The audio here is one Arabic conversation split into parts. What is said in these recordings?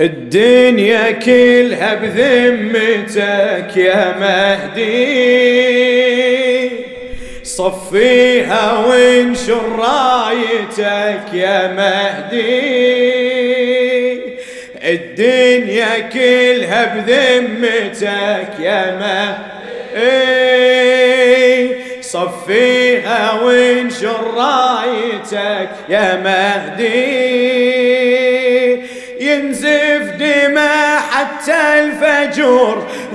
الدنيا كلها بذمتك يا مهدي. صفيها وانشر رايتك يا مهدي. الدنيا كلها بذمتك يا مهدي. صفيها وانشر رايتك يا مهدي.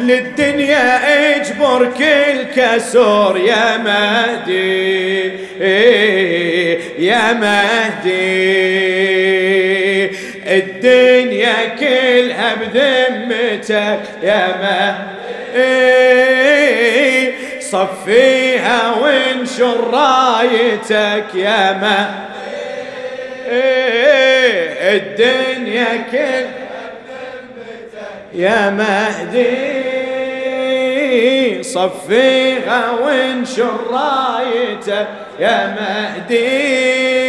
للدنيا أجبر كل كسور يا مهدي. يا مهدي. الدنيا كلها بذمتك يا مهدي. صفيها وانشر رايتك يا مهدي. الدنيا كل يا مهدي. صفيها وانشر رايته يا مهدي؟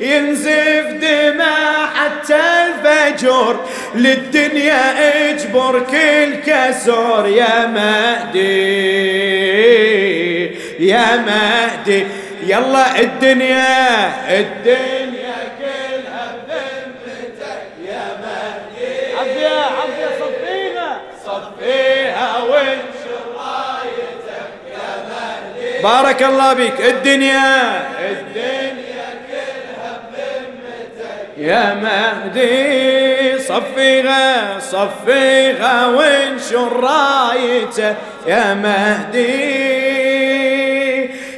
ينزف دماء حتى الفجر للدنيا اجبر كل كسور يا مهدي. يا مهدي يلا الدنيا الدنيا. بارك الله بك الدنيا. الدنيا كلها بذمتك يا مهدي صفيها صفيها وانشر رايته؟ يا مهدي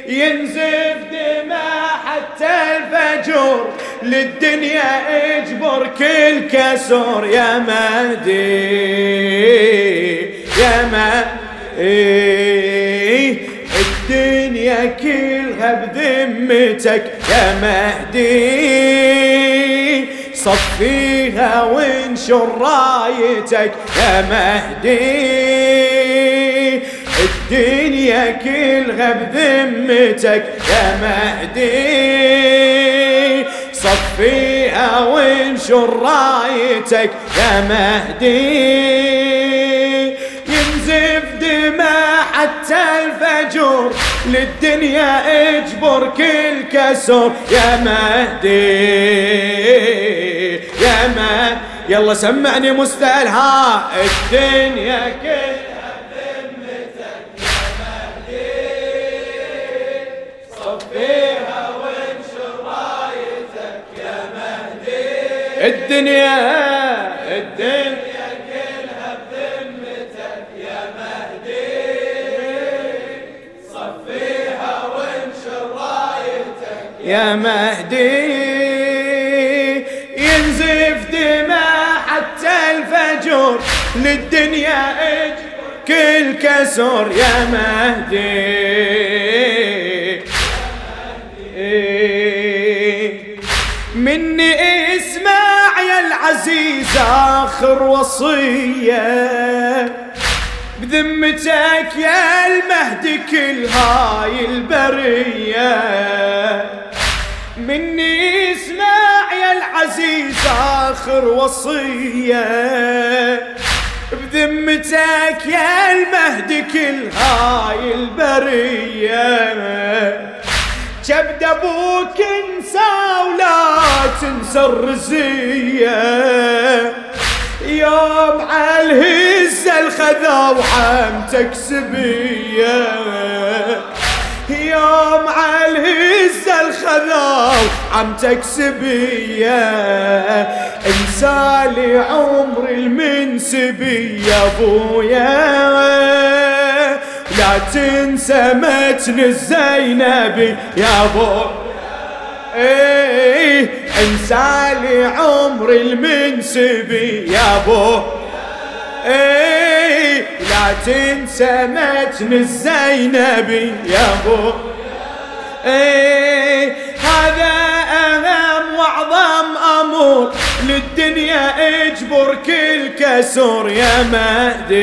ينزل حتى الفجر للدنيا اجبر كل كسور يا مهدي يا مهدي. بذمتك يا مهدي. صفيها وانشر رايتك يا مهدي. الدنيا كلها بذمتك يا مهدي. صفيها وانشر رايتك يا مهدي. للدنيا اجبر كل كسر يا مهدي يا مهدي. يلا سمعني مستلها الدنيا كل الدنيا الدنيا يا مهدي ينزف دماء حتى الفجر للدنيا اجبر كل كسر يا مهدي مني عزيز آخر وصية بذمتك يا المهدي كل هاي البرية. مني اسمع يا العزيز آخر وصية. بذمتك يا المهدي كل هاي البرية. كبد أبوك انسى ولا تنسى الرزية. يوم عالهزة الخذا وحمتك سبية. يوم عالهزة الخذا وحمتك سبية انسالي عمر المنسبية أبويا. لا تنسى متن الزينبي يا أبو. إيه انسى لي عمر المنسبي يا أبو. إيه لا تنسى متن الزينبي يا أبو. إيه هذا اهم واعظم أمور. للدنيا اجبر كل كسور يا مهدي.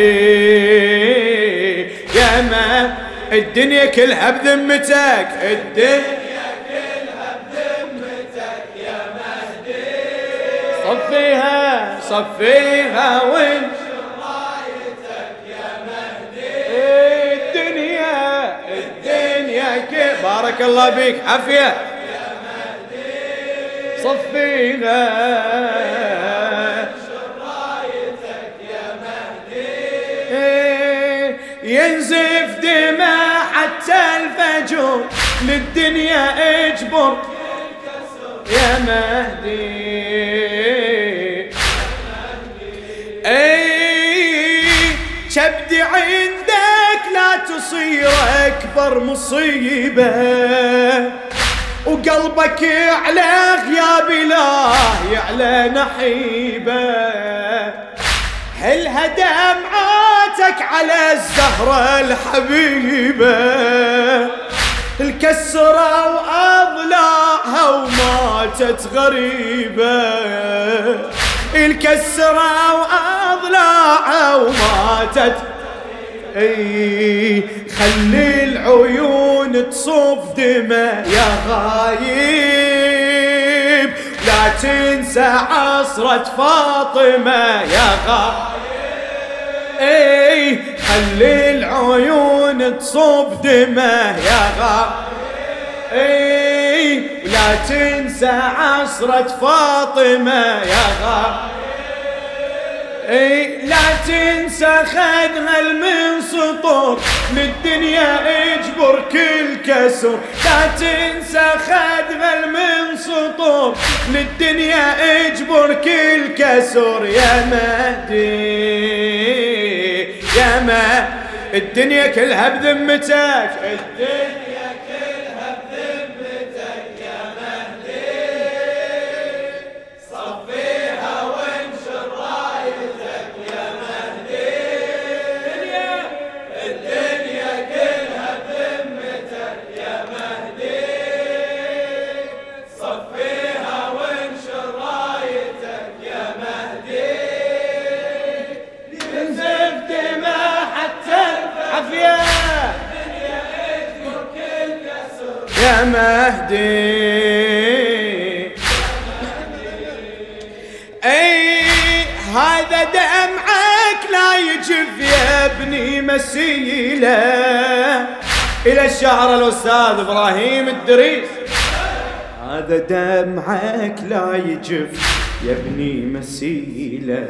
يا ما الدنيا كلها بذمتك. الدنيا كلها بذمتك يا مهدي. صفيها صفيها وانشر بارك الله بك عافية. صفيها ينزف دماء حتى الفجر. للدنيا إجبر. يا مهدي. لا تصير أكبر مصيبة وقلبك يعلى غياب الله يعلى نحيبة. هل دمعاتك على الزهرة الحبيبة؟ الكسرة وأضلاعها وماتت غريبة. الكسرة وأضلاعها وماتت إي خلي العيون تصب دماء يا غايب. لا تنسى عصرة فاطمة يا غايب. إي خلي العيون تصب دمه يا غايب. إي لا تنسى عصرة فاطمة يا غايب. إي لا تنسى خدها المنسطور للدنيا اجبر كل كسر لا تنسى خدها المنسطور للدنيا اجبر كل كسر يا مهدي يا ما الدنيا كلها بذمتك. الدنيا يا مهدي. أي هذا دمعك لا يجف يا ابني مسيلة. إلى الشعر الأستاذ إبراهيم الدريس. هذا دمعك لا يجف يا ابني مسيلة.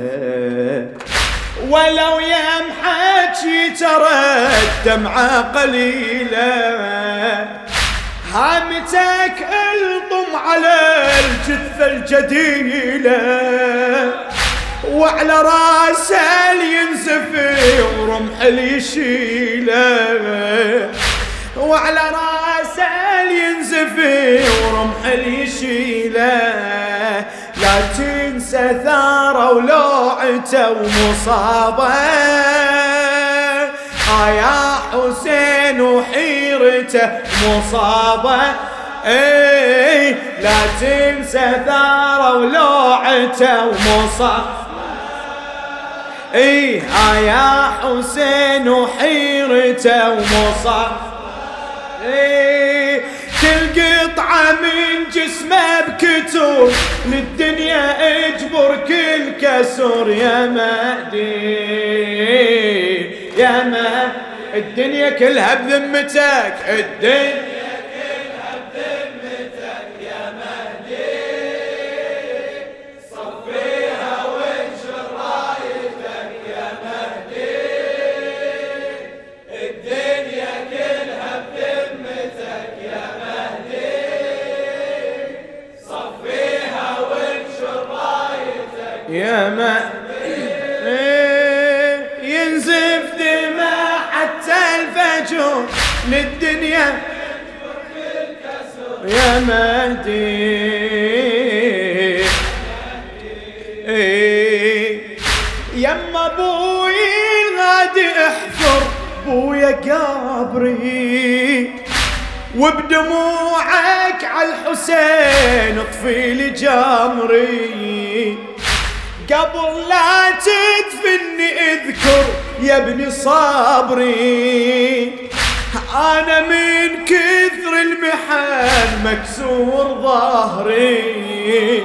ولو يمحك ترى الدمعة قليلة. هامتك الطم على الجثة الجديلة وعلى راسه ينزفي ورمح يشيله وعلى راسه ينزفي ورمح يشيله لا تنسى ثاره ولوعته ومصابة. يا حسين وحيرته مصابة. إي لا تنسى ثارة ولوعته ومصابة. إي يا حسين وحيرته ومصابة. إي كل قطعة من جسمه بكتور. للدنيا اجبر كل كسر يا مهدي يا ما الدنيا كلها بذمتك الدنيا كلها بذمتك يا مهدي. صفيها وانشر رأيتك يا مهدي. الدنيا كلها بذمتك يا مهدي. صفيها وانشر رايتك يا مهدي. للدنيا يا مهدي. يما أبوي الغادي احفر بويا قبري وبدموعك على الحسين اطفي لي جمري قبل لا تدفني اذكر يا ابني صبري أنا من كثر المحن مكسور ظهري.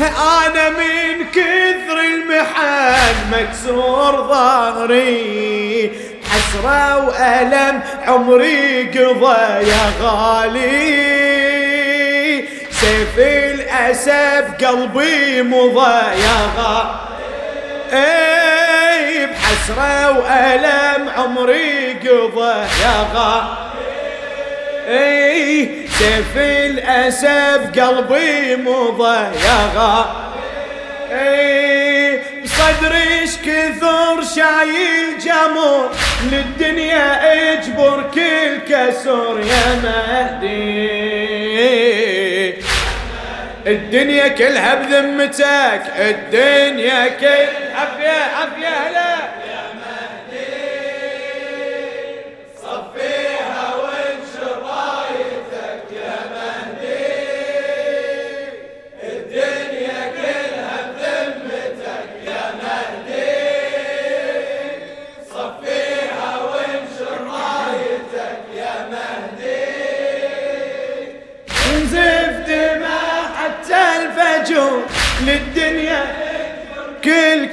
أنا من كثر محن مكسور ظهري. حسرة وألم عمري قضى يا غالي. سيف الأسف قلبي مضى يا غالي. اي بحسرة وألم عمري قضى يا غالي. اي سيف الأسف قلبي مضى يا غالي. اي بصدرش كثر شايل جمر للدنيا أجبر كل كسر يا مهدي. الدنيا كلها بذمتك الدنيا كلها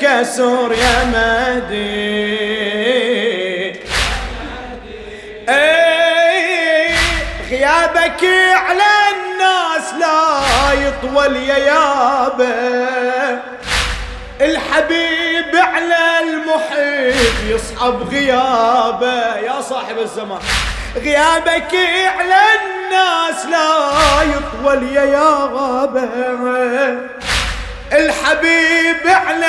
يا مهدي. أي غيابك على الناس لا يطول يا يابا. الحبيب على المحيط يصعب غيابه. يا صاحب الزمان غيابك على الناس لا يطول يا يابا. الحبيب على